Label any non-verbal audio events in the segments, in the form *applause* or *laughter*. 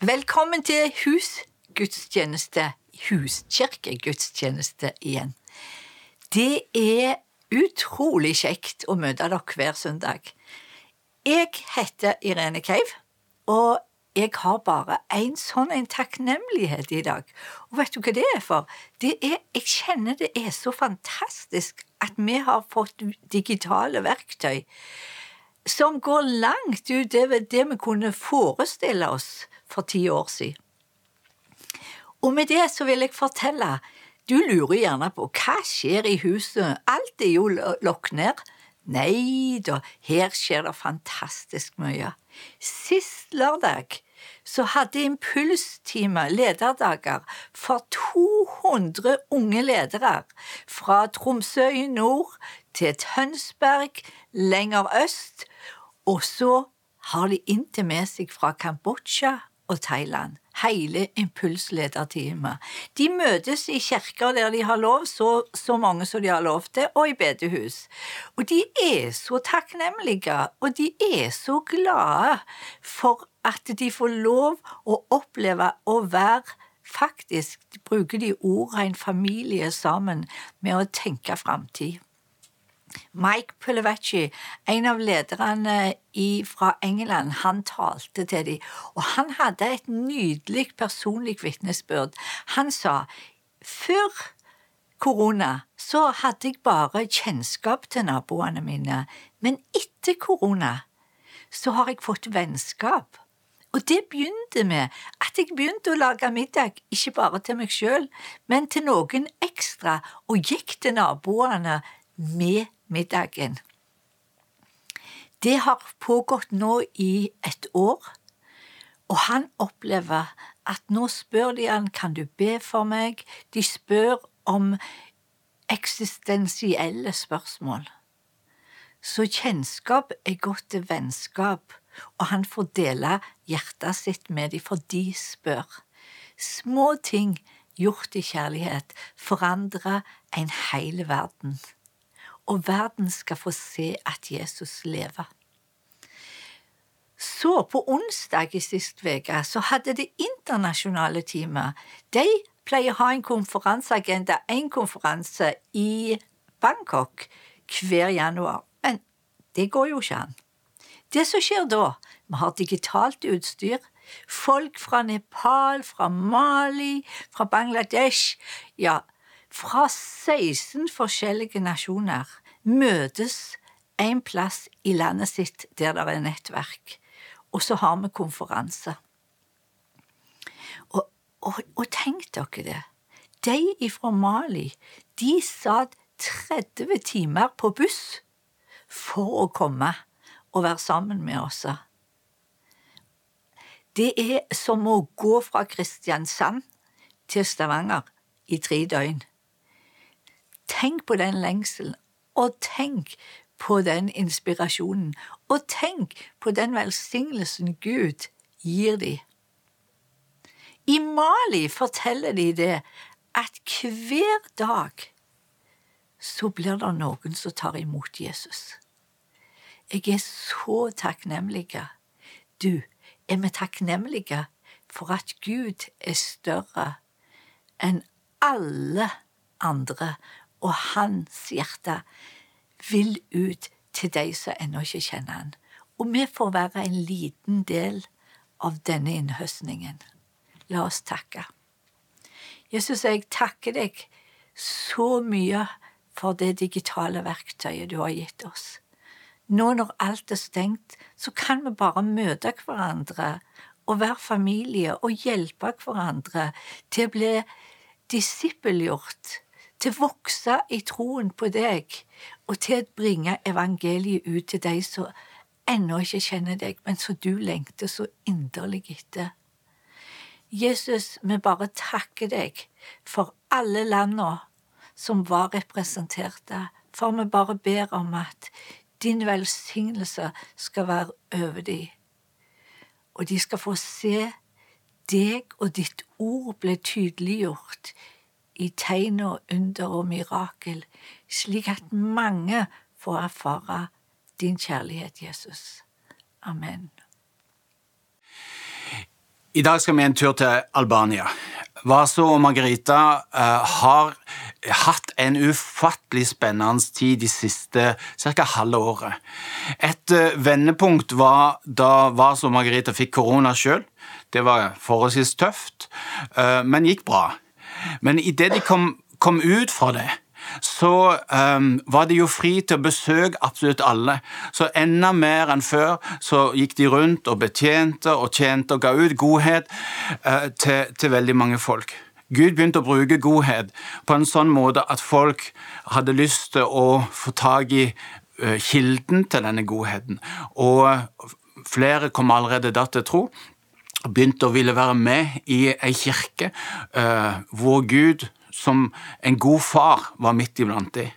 Velkommen til husgudstjeneste, huskirkegudstjeneste igjen. Det er utrolig kjekt å møte dere hver søndag. Jeg heter Irene Keiv, og jeg har bare en sånn en takknemlighet i dag. Og vet du hva det er for? Det er, jeg kjenner det er så fantastisk at vi har fått digitale verktøy som går langt utover det vi kunne forestille oss for ti år siden. Og med det så vil jeg fortelle, du lurer gjerne på hva skjer i huset, alt er jo lokk ned. Nei da, her skjer det fantastisk mye. Sist lørdag så hadde Impulstime lederdager for 200 unge ledere fra Tromsø i nord til Tønsberg lenger øst, og så har de inntil med seg fra Kambodsja og Thailand. Hele impulslederteamet. De møtes i kirker der de har lov, så, så, mange som de har lov til, og i bedehus. Og de er så takknemlige, og de er så glade for at de får lov å oppleve å være Faktisk bruker de ordet en familie sammen med å tenke framtid. Mike Pullevacci, en av lederne i, fra England, han talte til dem, og han hadde et nydelig personlig vitnesbyrd. Han sa før korona så hadde jeg bare kjennskap til naboene mine, men etter korona så har jeg fått vennskap. Og det begynte med at jeg begynte å lage middag, ikke bare til meg sjøl, men til noen ekstra, og gikk til naboene med middagen. Det har pågått nå i et år, og han opplever at nå spør de han kan du be for meg, de spør om eksistensielle spørsmål. Så kjennskap er godt til vennskap, og han får dele hjertet sitt med dem, for de spør. Små ting gjort i kjærlighet forandrer en hel verden og verden skal få se at Jesus lever. Så, på onsdag i sist uke, så hadde det internasjonale teamet De pleier å ha en konferanseagenda, en konferanse i Bangkok hver januar, men det går jo ikke an. Det som skjer da, vi har digitalt utstyr, folk fra Nepal, fra Mali, fra Bangladesh, ja, fra 16 forskjellige nasjoner møtes en plass i landet sitt der det er nettverk, og så har vi konferanse. Og, og, og tenk dere det. De fra Mali, de satt 30 timer på buss for å komme og være sammen med oss. Det er som å gå fra Kristiansand til Stavanger i tre døgn. Tenk på den lengselen, og tenk på den inspirasjonen, og tenk på den velsignelsen Gud gir de. I Mali forteller de det at hver dag så blir det noen som tar imot Jesus. Jeg er så takknemlig. Du, er vi takknemlige for at Gud er større enn alle andre og hans hjerte vil ut til de som ennå ikke kjenner han. Og vi får være en liten del av denne innhøstningen. La oss takke. Jesus, jeg takker deg så mye for det digitale verktøyet du har gitt oss. Nå når alt er stengt, så kan vi bare møte hverandre og være familie og hjelpe hverandre til å bli disippelgjort til å vokse i troen på deg, og til å bringe evangeliet ut til de som ennå ikke kjenner deg, men som du lengter så inderlig etter. Jesus, vi bare takker deg for alle landene som var representerte, for vi bare ber om at din velsignelse skal være over dem, og de skal få se deg og ditt ord bli tydeliggjort i tegn og under og mirakel, slik at mange får erfare din kjærlighet, Jesus. Amen. I dag skal vi en tur til Albania. Vaso og Margarita uh, har hatt en ufattelig spennende tid de siste ca. halve året. Et uh, vendepunkt var da Vaso og Margarita fikk korona sjøl. Det var forholdsvis tøft, uh, men gikk bra. Men idet de kom, kom ut fra det, så um, var de jo fri til å besøke absolutt alle. Så enda mer enn før så gikk de rundt og betjente og tjente og ga ut godhet uh, til, til veldig mange folk. Gud begynte å bruke godhet på en sånn måte at folk hadde lyst til å få tak i uh, kilden til denne godheten. Og flere kom allerede da til tro. Begynte å ville være med i ei kirke uh, hvor Gud som en god far var midt iblant dem.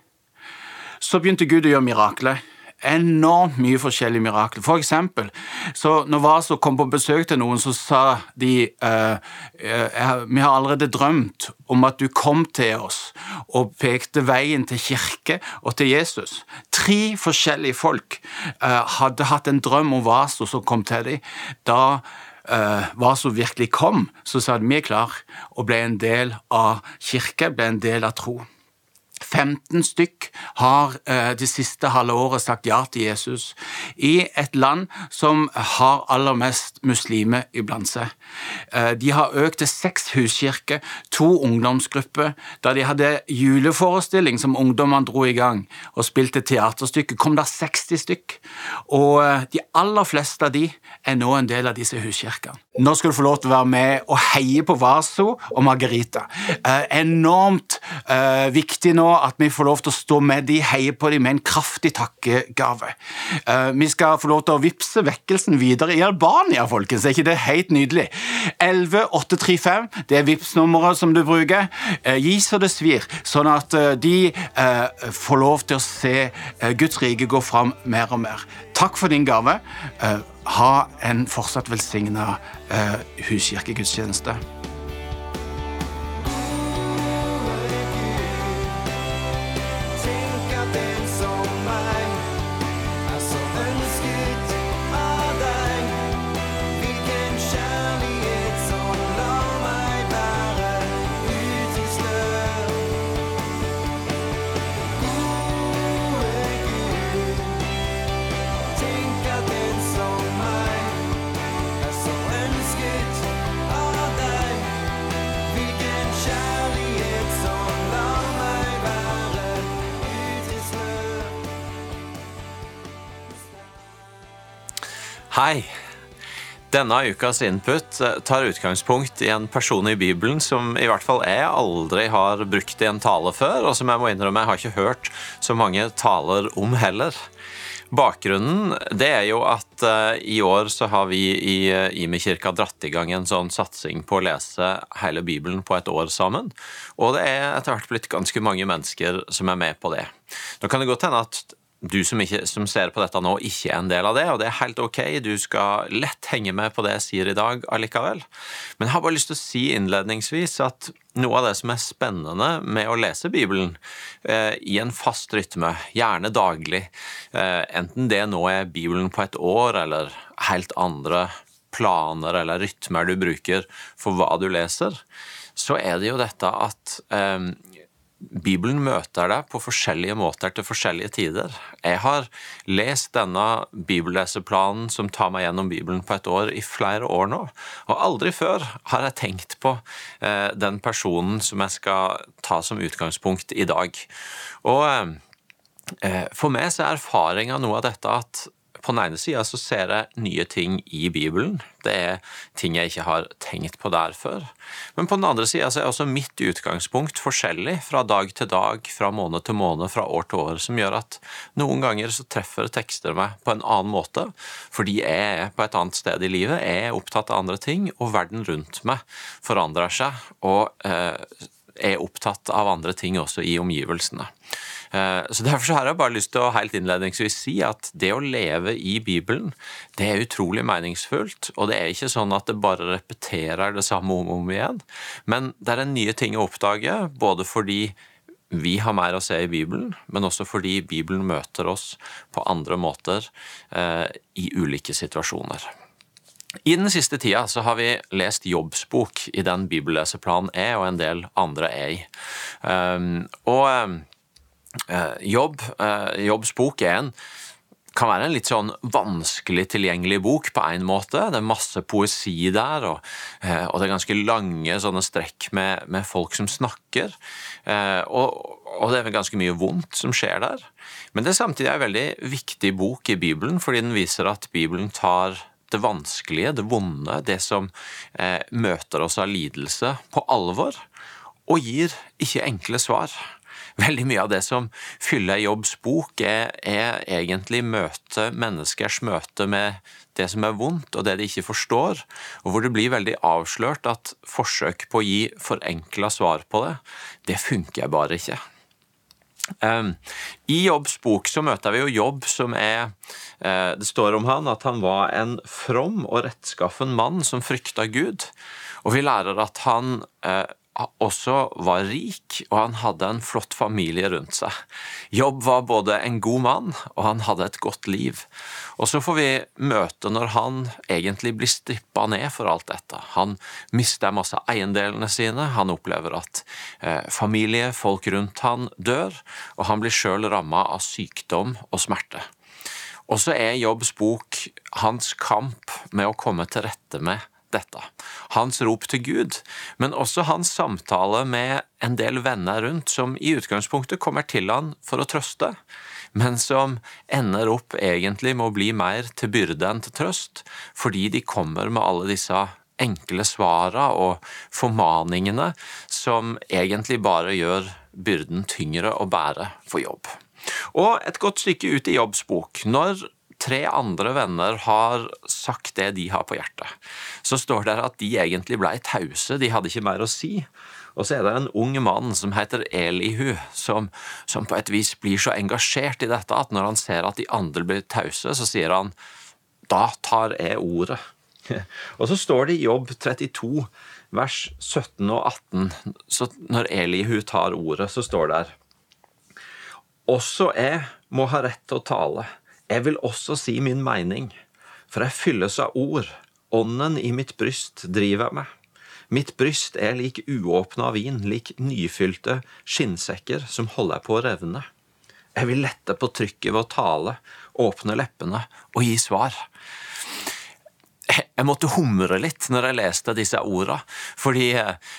Så begynte Gud å gjøre mirakler. Enormt mye forskjellige mirakler. For eksempel, så når Vaso kom på besøk til noen, så sa de uh, uh, Vi har allerede drømt om at du kom til oss og pekte veien til kirke og til Jesus. Tre forskjellige folk hadde hatt en drøm om Vaso som kom til dem. Da uh, hva som virkelig kom, så sa de vi er klar og ble en del av kirke, ble en del av tro. 15 stykk har eh, det siste halve året sagt ja til Jesus, i et land som har aller mest muslimer iblant seg. Eh, de har økt til seks huskirker, to ungdomsgrupper. Da de hadde juleforestilling som ungdommene dro i gang og spilte teaterstykke, kom det 60 stykk. Og eh, de aller fleste av de er nå en del av disse huskirkene. Nå skal du få lov til å være med og heie på Vaso og Margarita. enormt viktig nå at vi får lov til å stå med de, heie på dem med en kraftig takkegave. Eh, vi skal få lov til å vippse vekkelsen videre i Albania, folkens. Er ikke det helt nydelig? 11835, det er Vipps-nummeret som du bruker. Uh, gi så det svir, sånn at uh, de får lov til å se Guds rike gå fram mer og mer. Takk for din gave. Ha en fortsatt velsigna huskirkegudstjeneste. Denne ukas input eh, tar utgangspunkt i en person i Bibelen som i hvert fall jeg aldri har brukt i en tale før, og som jeg må innrømme jeg har ikke hørt så mange taler om heller. Bakgrunnen det er jo at uh, i år så har vi i uh, Imi-kirka dratt i gang en sånn satsing på å lese hele Bibelen på et år sammen. Og det er etter hvert blitt ganske mange mennesker som er med på det. Nå kan det godt hende at du som, ikke, som, ser på dette nå, ikke er en del av det, og det er helt ok. Du skal lett henge med på det jeg sier i dag allikevel. Men jeg har bare lyst til å si innledningsvis at noe av det som er spennende med å lese Bibelen eh, i en fast rytme, gjerne daglig, eh, enten det nå er Bibelen på et år eller helt andre planer eller rytmer du bruker for hva du leser, så er det jo dette at eh, Bibelen møter deg på forskjellige måter til forskjellige tider. Jeg har lest denne bibelleseplanen som tar meg gjennom Bibelen på et år, i flere år nå. Og aldri før har jeg tenkt på eh, den personen som jeg skal ta som utgangspunkt i dag. Og eh, for meg så er erfaringa noe av dette at på den ene sida så ser jeg nye ting i Bibelen. Det er ting jeg ikke har tenkt på der før. Men på den andre sida så er også mitt utgangspunkt forskjellig fra dag til dag, fra måned til måned, fra år til år, som gjør at noen ganger så treffer tekster meg på en annen måte, fordi jeg er på et annet sted i livet, jeg er opptatt av andre ting, og verden rundt meg forandrer seg, og eh, er opptatt av andre ting også i omgivelsene. Eh, så Derfor så har jeg bare lyst til å helt innledningsvis si at det å leve i Bibelen, det er utrolig meningsfullt. Og det er ikke sånn at det bare repeterer det samme om og om igjen. Men det er en nye ting å oppdage, både fordi vi har mer å se i Bibelen, men også fordi Bibelen møter oss på andre måter eh, i ulike situasjoner. I den siste tida så har vi lest Jobbs bok i den bibelleseplanen er, og en del andre er i. Um, og uh, Jobb, uh, Jobbs bok er en kan være en litt sånn vanskelig tilgjengelig bok på en måte. Det er masse poesi der, og, uh, og det er ganske lange sånne strekk med, med folk som snakker. Og, og, det er ganske mye vondt som skjer der. Men det er samtidig en veldig viktig bok i Bibelen, fordi den viser at Bibelen tar det vanskelige, det vonde, det som eh, møter oss av lidelse, på alvor, og gir ikke enkle svar. Veldig mye av det som fyller Jobbs bok, er, er egentlig møte, menneskers møte med det som er vondt, og det de ikke forstår, og hvor det blir veldig avslørt at forsøk på å gi forenkla svar på det, det funker bare ikke. Um, I Jobbs bok så møter vi jo Jobb som er uh, Det står om han at han var en from og rettskaffen mann som frykta Gud. Og vi lærer at han uh, også var rik, og han hadde en flott familie rundt seg. Jobb var både en god mann, og han hadde et godt liv. Og så får vi møte når han egentlig blir strippa ned for alt dette. Han mister masse eiendelene sine, han opplever at eh, familie, folk rundt han dør, og han blir sjøl ramma av sykdom og smerte. Og så er Jobbs bok hans kamp med å komme til rette med dette. Hans rop til Gud, men også hans samtale med en del venner rundt som i utgangspunktet kommer til han for å trøste, men som ender opp egentlig med å bli mer til byrde enn til trøst, fordi de kommer med alle disse enkle svara og formaningene som egentlig bare gjør byrden tyngre å bære for jobb. Og et godt stykke ut i Jobbs bok, når tre andre venner har sagt det de har på hjertet. Så står det at de egentlig blei tause, de hadde ikke mer å si. Og så er det en ung mann som heter Elihu, som, som, på et vis blir så engasjert i dette at når han ser at de andre blir tause, så sier han da tar jeg ordet. *laughs* Og så står det i Jobb 32, vers 17 og 18, så når Elihu tar ordet, så står det her Også jeg må ha rett til å tale. Jeg vil også si min mening, for jeg fylles av ord. Ånden i mitt bryst driver meg. Mitt bryst er lik uåpna vin, lik nyfylte skinnsekker som holder på å revne. Jeg vil lette på trykket ved å tale, åpne leppene og gi svar jeg måtte humre litt når jeg leste disse orda, fordi eh,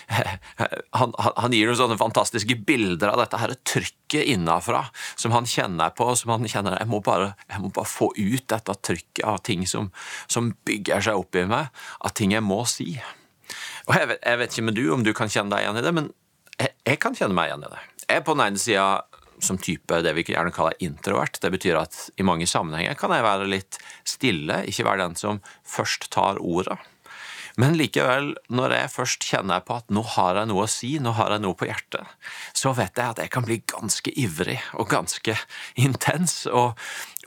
han, han gir noen sånne fantastiske bilder av dette her trykket innafra som han kjenner på. som han kjenner, Jeg må bare, jeg må bare få ut dette trykket av ting som, som bygger seg opp i meg, av ting jeg må si. Og jeg vet, jeg vet, ikke med du om du kan kjenne deg igjen i det, men jeg, jeg kan kjenne meg igjen i det. Jeg er på den ene sida som type det vi gjerne kaller introvert. Det betyr at i mange sammenhenger kan jeg være litt stille, ikke være den som først tar ordet. Men likevel, når jeg først kjenner på at nå har jeg noe å si, nå har jeg noe på hjertet, så vet jeg at jeg kan bli ganske ivrig og ganske intens, og,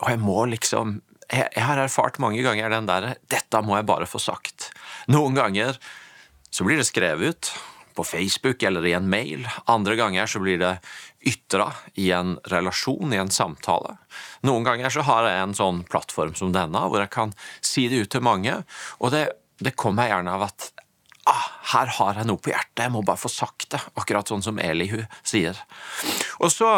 og jeg må liksom jeg, jeg har erfart mange ganger den derre 'dette må jeg bare få sagt'. Noen ganger så blir det skrevet ut, på Facebook eller i en mail. Andre ganger så blir det ytra i en relasjon, i en samtale. Noen ganger så har jeg en sånn plattform som denne, hvor jeg kan si det ut til mange. Og det, det kommer gjerne av at ah, her har jeg noe på hjertet, jeg må bare få sagt det. Akkurat sånn som Elihu sier. Og så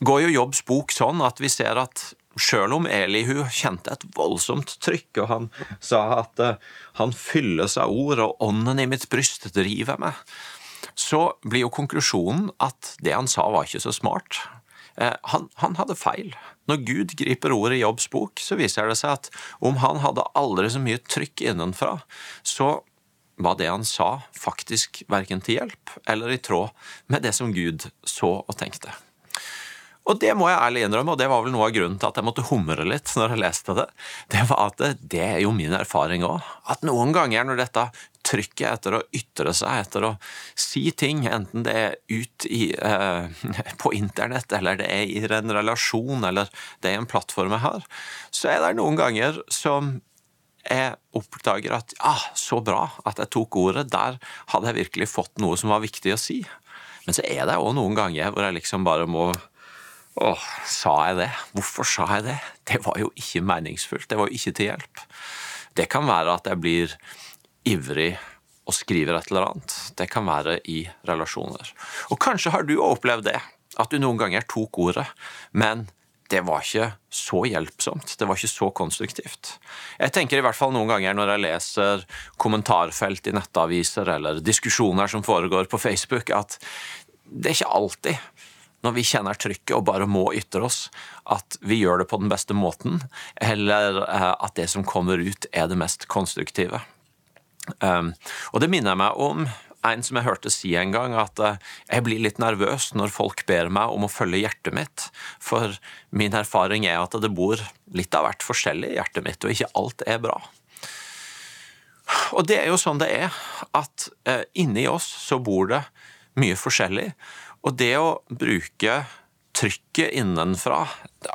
går jo Jobbs bok sånn at vi ser at Sjøl om Elihu kjente et voldsomt trykk, og han sa at uh, han fylles av ord, og ånden i mitt bryst driver meg, så blir jo konklusjonen at det han sa, var ikke så smart. Uh, han, han, hadde feil. Når Gud griper ordet i Jobbs bok, så viser det seg at om han hadde aldri så mye trykk innenfra, så var det han sa, faktisk verken til hjelp eller i tråd med det som Gud så og tenkte. Og det må jeg ærlig innrømme, og det var vel noe av grunnen til at jeg måtte humre litt når jeg leste det. Det var at det, det er jo min erfaring òg. At noen ganger når dette trykket etter å ytre seg, etter å si ting, enten det er ut i, eh, *laughs* på internett, eller det er i en relasjon, eller det er en plattform jeg har, så er det noen ganger som jeg oppdager at ja, ah, så bra at jeg tok ordet. Der hadde jeg virkelig fått noe som var viktig å si. Men så er det òg noen ganger hvor jeg liksom bare må Åh, sa jeg det? Hvorfor sa jeg det? Det var jo ikke meningsfullt. Det var jo ikke til hjelp. Det kan være at jeg blir ivrig og skriver et eller annet. Det kan være i relasjoner. Og kanskje har du opplevd det, at du noen ganger tok ordet, men det var ikke så hjelpsomt. Det var ikke så konstruktivt. Jeg tenker i hvert fall noen ganger når jeg leser kommentarfelt i nettaviser eller diskusjoner som foregår på Facebook, at det er ikke alltid når vi kjenner trykket og bare må ytre oss, at vi gjør det på den beste måten, eller eh, at det som kommer ut, er det mest konstruktive. Um, og det minner meg om en som jeg hørte si en gang, at uh, jeg blir litt nervøs når folk ber meg om å følge hjertet mitt. For min erfaring er at det bor litt av hvert forskjellig i hjertet mitt, og ikke alt er bra. Og det er jo sånn det er, at uh, inni oss så bor det mye forskjellig. Og det å bruke trykket innenfra,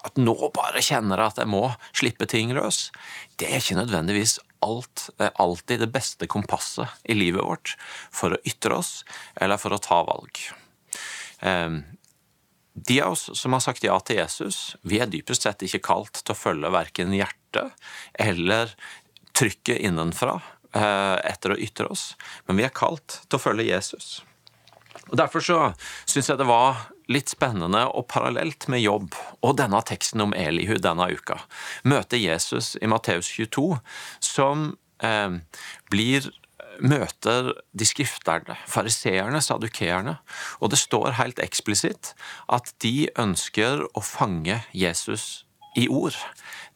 at nå bare kjenner jeg at jeg må slippe ting løs, det er ikke nødvendigvis alt, alltid det beste kompasset i livet vårt for å ytre oss eller for å ta valg. Ehm, de av oss som har sagt ja til Jesus, vi er dypest sett ikke kalt til å følge verken hjertet eller trykket innenfra eh, etter å ytre oss, men vi er kalt til å følge Jesus. Og Derfor så syns jeg det var litt spennende og parallelt med jobb og denne teksten om Elihu denne uka. møter Jesus i Matteus 22, som eh, blir møter de skrifterne, fariseerne, sadukeerne, og det står helt eksplisitt at de ønsker å fange Jesus i ord.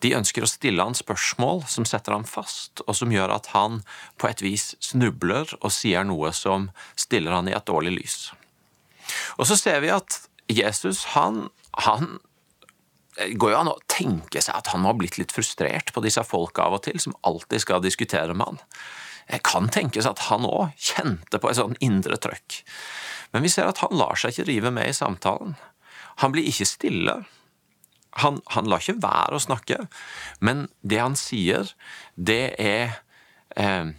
De ønsker å stille han spørsmål som setter ham fast, og som gjør at han på et vis snubler og sier noe som stiller han i et dårlig lys. Og så ser vi at Jesus, han, han går jo an å tenke seg at han har blitt litt frustrert på disse folka av og til, som alltid skal diskutere med han. Det kan tenkes at han òg kjente på et sånn indre trøkk. Men vi ser at han lar seg ikke rive med i samtalen. Han blir ikke stille. Han, han lar ikke være å snakke, men det han sier, det er eh,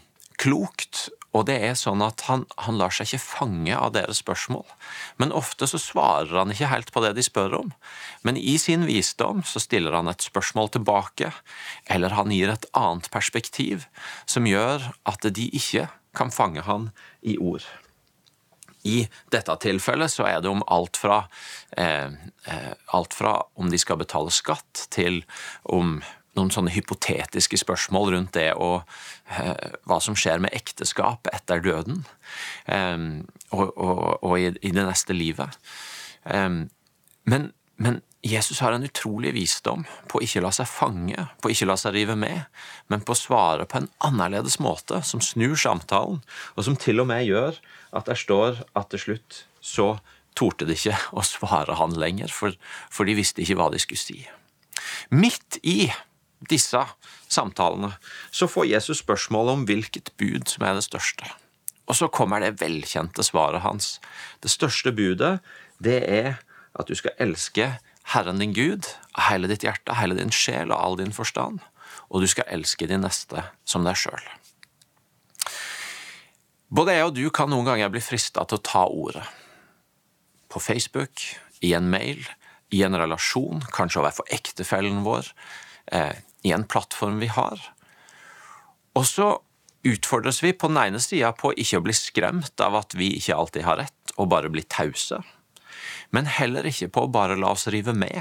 klokt og det er sånn at han, han, lar seg ikke fange av deres spørsmål. Men ofte så svarer han ikke helt på det de spør om. Men i sin visdom så stiller han et spørsmål tilbake, eller han gir et annet perspektiv som gjør at de ikke kan fange han i ord. I dette tilfellet så er det om alt fra, eh, eh alt fra om de skal betale skatt, til om noen sånne hypotetiske spørsmål rundt det og eh, hva som skjer med ekteskap etter døden eh, og, og, og i, i, det neste livet. Eh, men, men, Jesus har en utrolig visdom på å ikke la seg fange, på å ikke la seg rive med, men på å svare på en annerledes måte, som snur samtalen, og som til og med gjør at det står at til slutt så torde de ikke å svare han lenger, for, for de visste ikke hva de skulle si. Midt i disse samtalene, så får Jesus spørsmålet om hvilket bud som er det største. Og så kommer det velkjente svaret hans. Det største budet, det er at du skal elske Herren din Gud av hele ditt hjerte, hele din sjel og all din forstand, og du skal elske din neste som deg sjøl. Både jeg og du kan noen ganger bli frista til å ta ordet. På Facebook, i en mail, i en relasjon, kanskje overfor ektefellen vår, i en plattform vi har. Og så utfordres vi på den ene sida på ikke å bli skremt av at vi ikke alltid har rett, og bare bli tause, men heller ikke på å bare la oss rive med,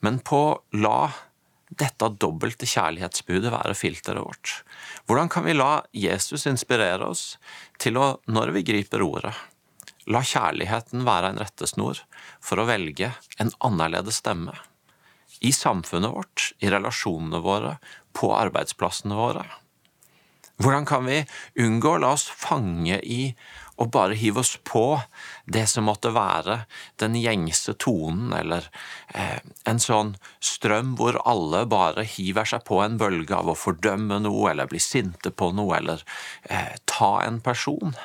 men på å la dette dobbelte kjærlighetsbudet være filteret vårt. Hvordan kan vi la Jesus inspirere oss til å, når vi griper ordet, la kjærligheten være en rettesnor for å velge en annerledes stemme? I samfunnet vårt, i relasjonene våre, på arbeidsplassene våre? Hvordan kan vi unngå å la oss fange i og bare hive oss på det som måtte være den gjengse tonen, eller eh, en sånn strøm hvor alle bare hiver seg på en bølge av å fordømme noe, eller bli sinte på noe, eller eh, ta en person,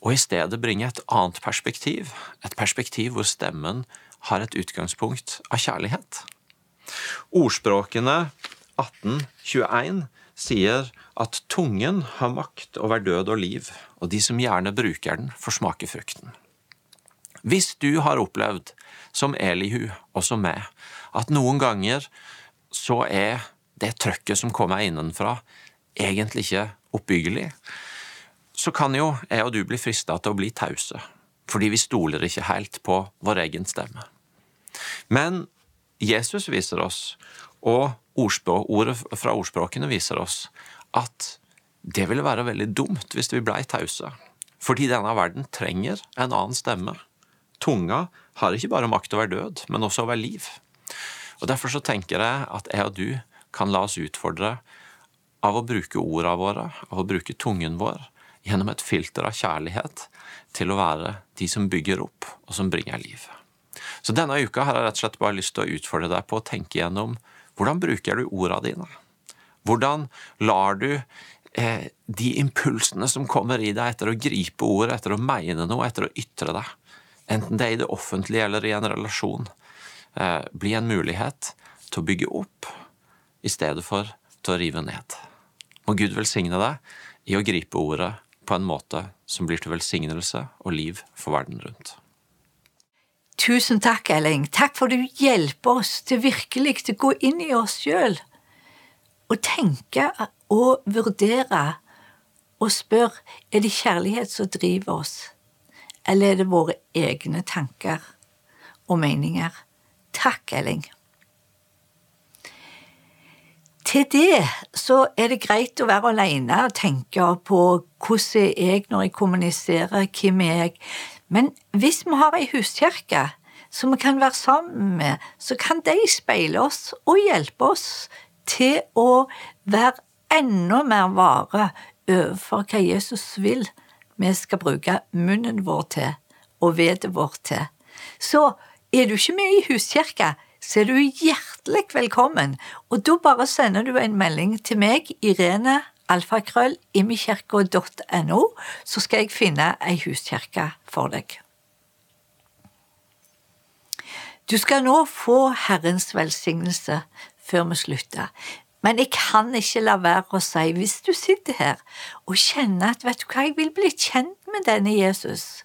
og i stedet bringe et annet perspektiv, et perspektiv hvor stemmen har et utgangspunkt av kjærlighet. Ordspråkene 1821 sier at tungen har makt over død og liv, og de som gjerne bruker den, får smake frukten. Hvis du har opplevd, som Elihu og som meg, at noen ganger så er det trøkket som kommer innenfra, egentlig ikke oppbyggelig, så kan jo jeg og du bli frista til å bli tause, fordi vi stoler ikke helt på vår egen stemme. Men Jesus viser oss, og ordet fra ordspråkene viser oss, at det ville være veldig dumt hvis vi blei tause. Fordi denne verden trenger en annen stemme. Tunga har ikke bare makt over død, men også over liv. Og Derfor så tenker jeg at jeg og du kan la oss utfordre av å bruke orda våre, av å bruke tungen vår, gjennom et filter av kjærlighet, til å være de som bygger opp, og som bringer liv. Så denne uka har jeg rett og slett bare lyst til å utfordre deg på å tenke gjennom hvordan bruker du orda dine? Hvordan lar du eh, de impulsene som kommer i deg etter å gripe ordet, etter å mene noe, etter å ytre deg, enten det er i det offentlige eller i en relasjon, eh, bli en mulighet til å bygge opp i stedet for til å rive ned. Må Gud velsigne deg i å gripe ordet på en måte som blir til velsignelse og liv for verden rundt. Tusen takk, Elling. Takk for du hjelper oss til virkelig å gå inn i oss sjøl og tenke og vurdere og spørre er det kjærlighet som driver oss, eller er det våre egne tanker og meninger. Takk, Elling. Til det så er det greit å være alene og tenke på hvordan er jeg når jeg kommuniserer, hvem er jeg, men hvis vi har ei huskirke som vi kan være sammen med, så kan de speile oss og hjelpe oss til å være enda mer vare overfor hva Jesus vil vi skal bruke munnen vår til og vedet vårt til. Så er du ikke med i huskirka, så er du hjertelig velkommen, og da bare sender du en melding til meg, Irene alfakrøll imikirka.no, så skal jeg finne ei huskirke for deg. Du skal nå få Herrens velsignelse før vi slutter. Men jeg kan ikke la være å si, hvis du sitter her og kjenner at vet du hva, jeg vil bli kjent med denne Jesus,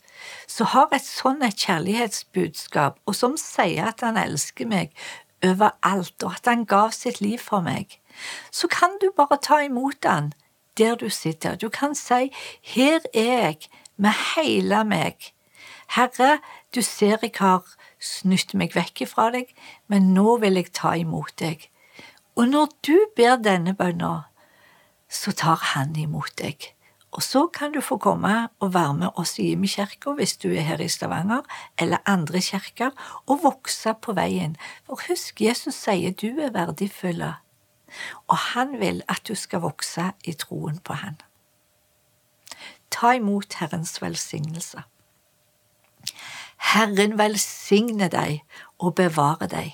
så har et sånn et kjærlighetsbudskap, og som sier at han elsker meg overalt, og at han gav sitt liv for meg, så kan du bare ta imot han der du sitter. Du kan si, her er jeg med hele meg. Herre, du ser jeg har snytt meg vekk fra deg, men nå vil jeg ta imot deg. Og når du ber denne bønna, så tar han imot deg. Og så kan du få komme og være med oss i Imekirka hvis du er her i Stavanger, eller andre kirker, og vokse på veien. For husk, Jesus sier du er verdifull, og han vil at du skal vokse i troen på han. Ta imot Herrens velsignelse. Herren velsigne deg og bevare deg.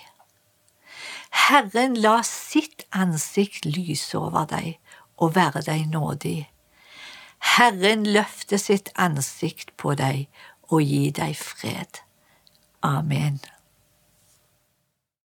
Herren la sitt ansikt lyse over deg og være deg nådig. Herren løfte sitt ansikt på deg og gi deg fred. Amen.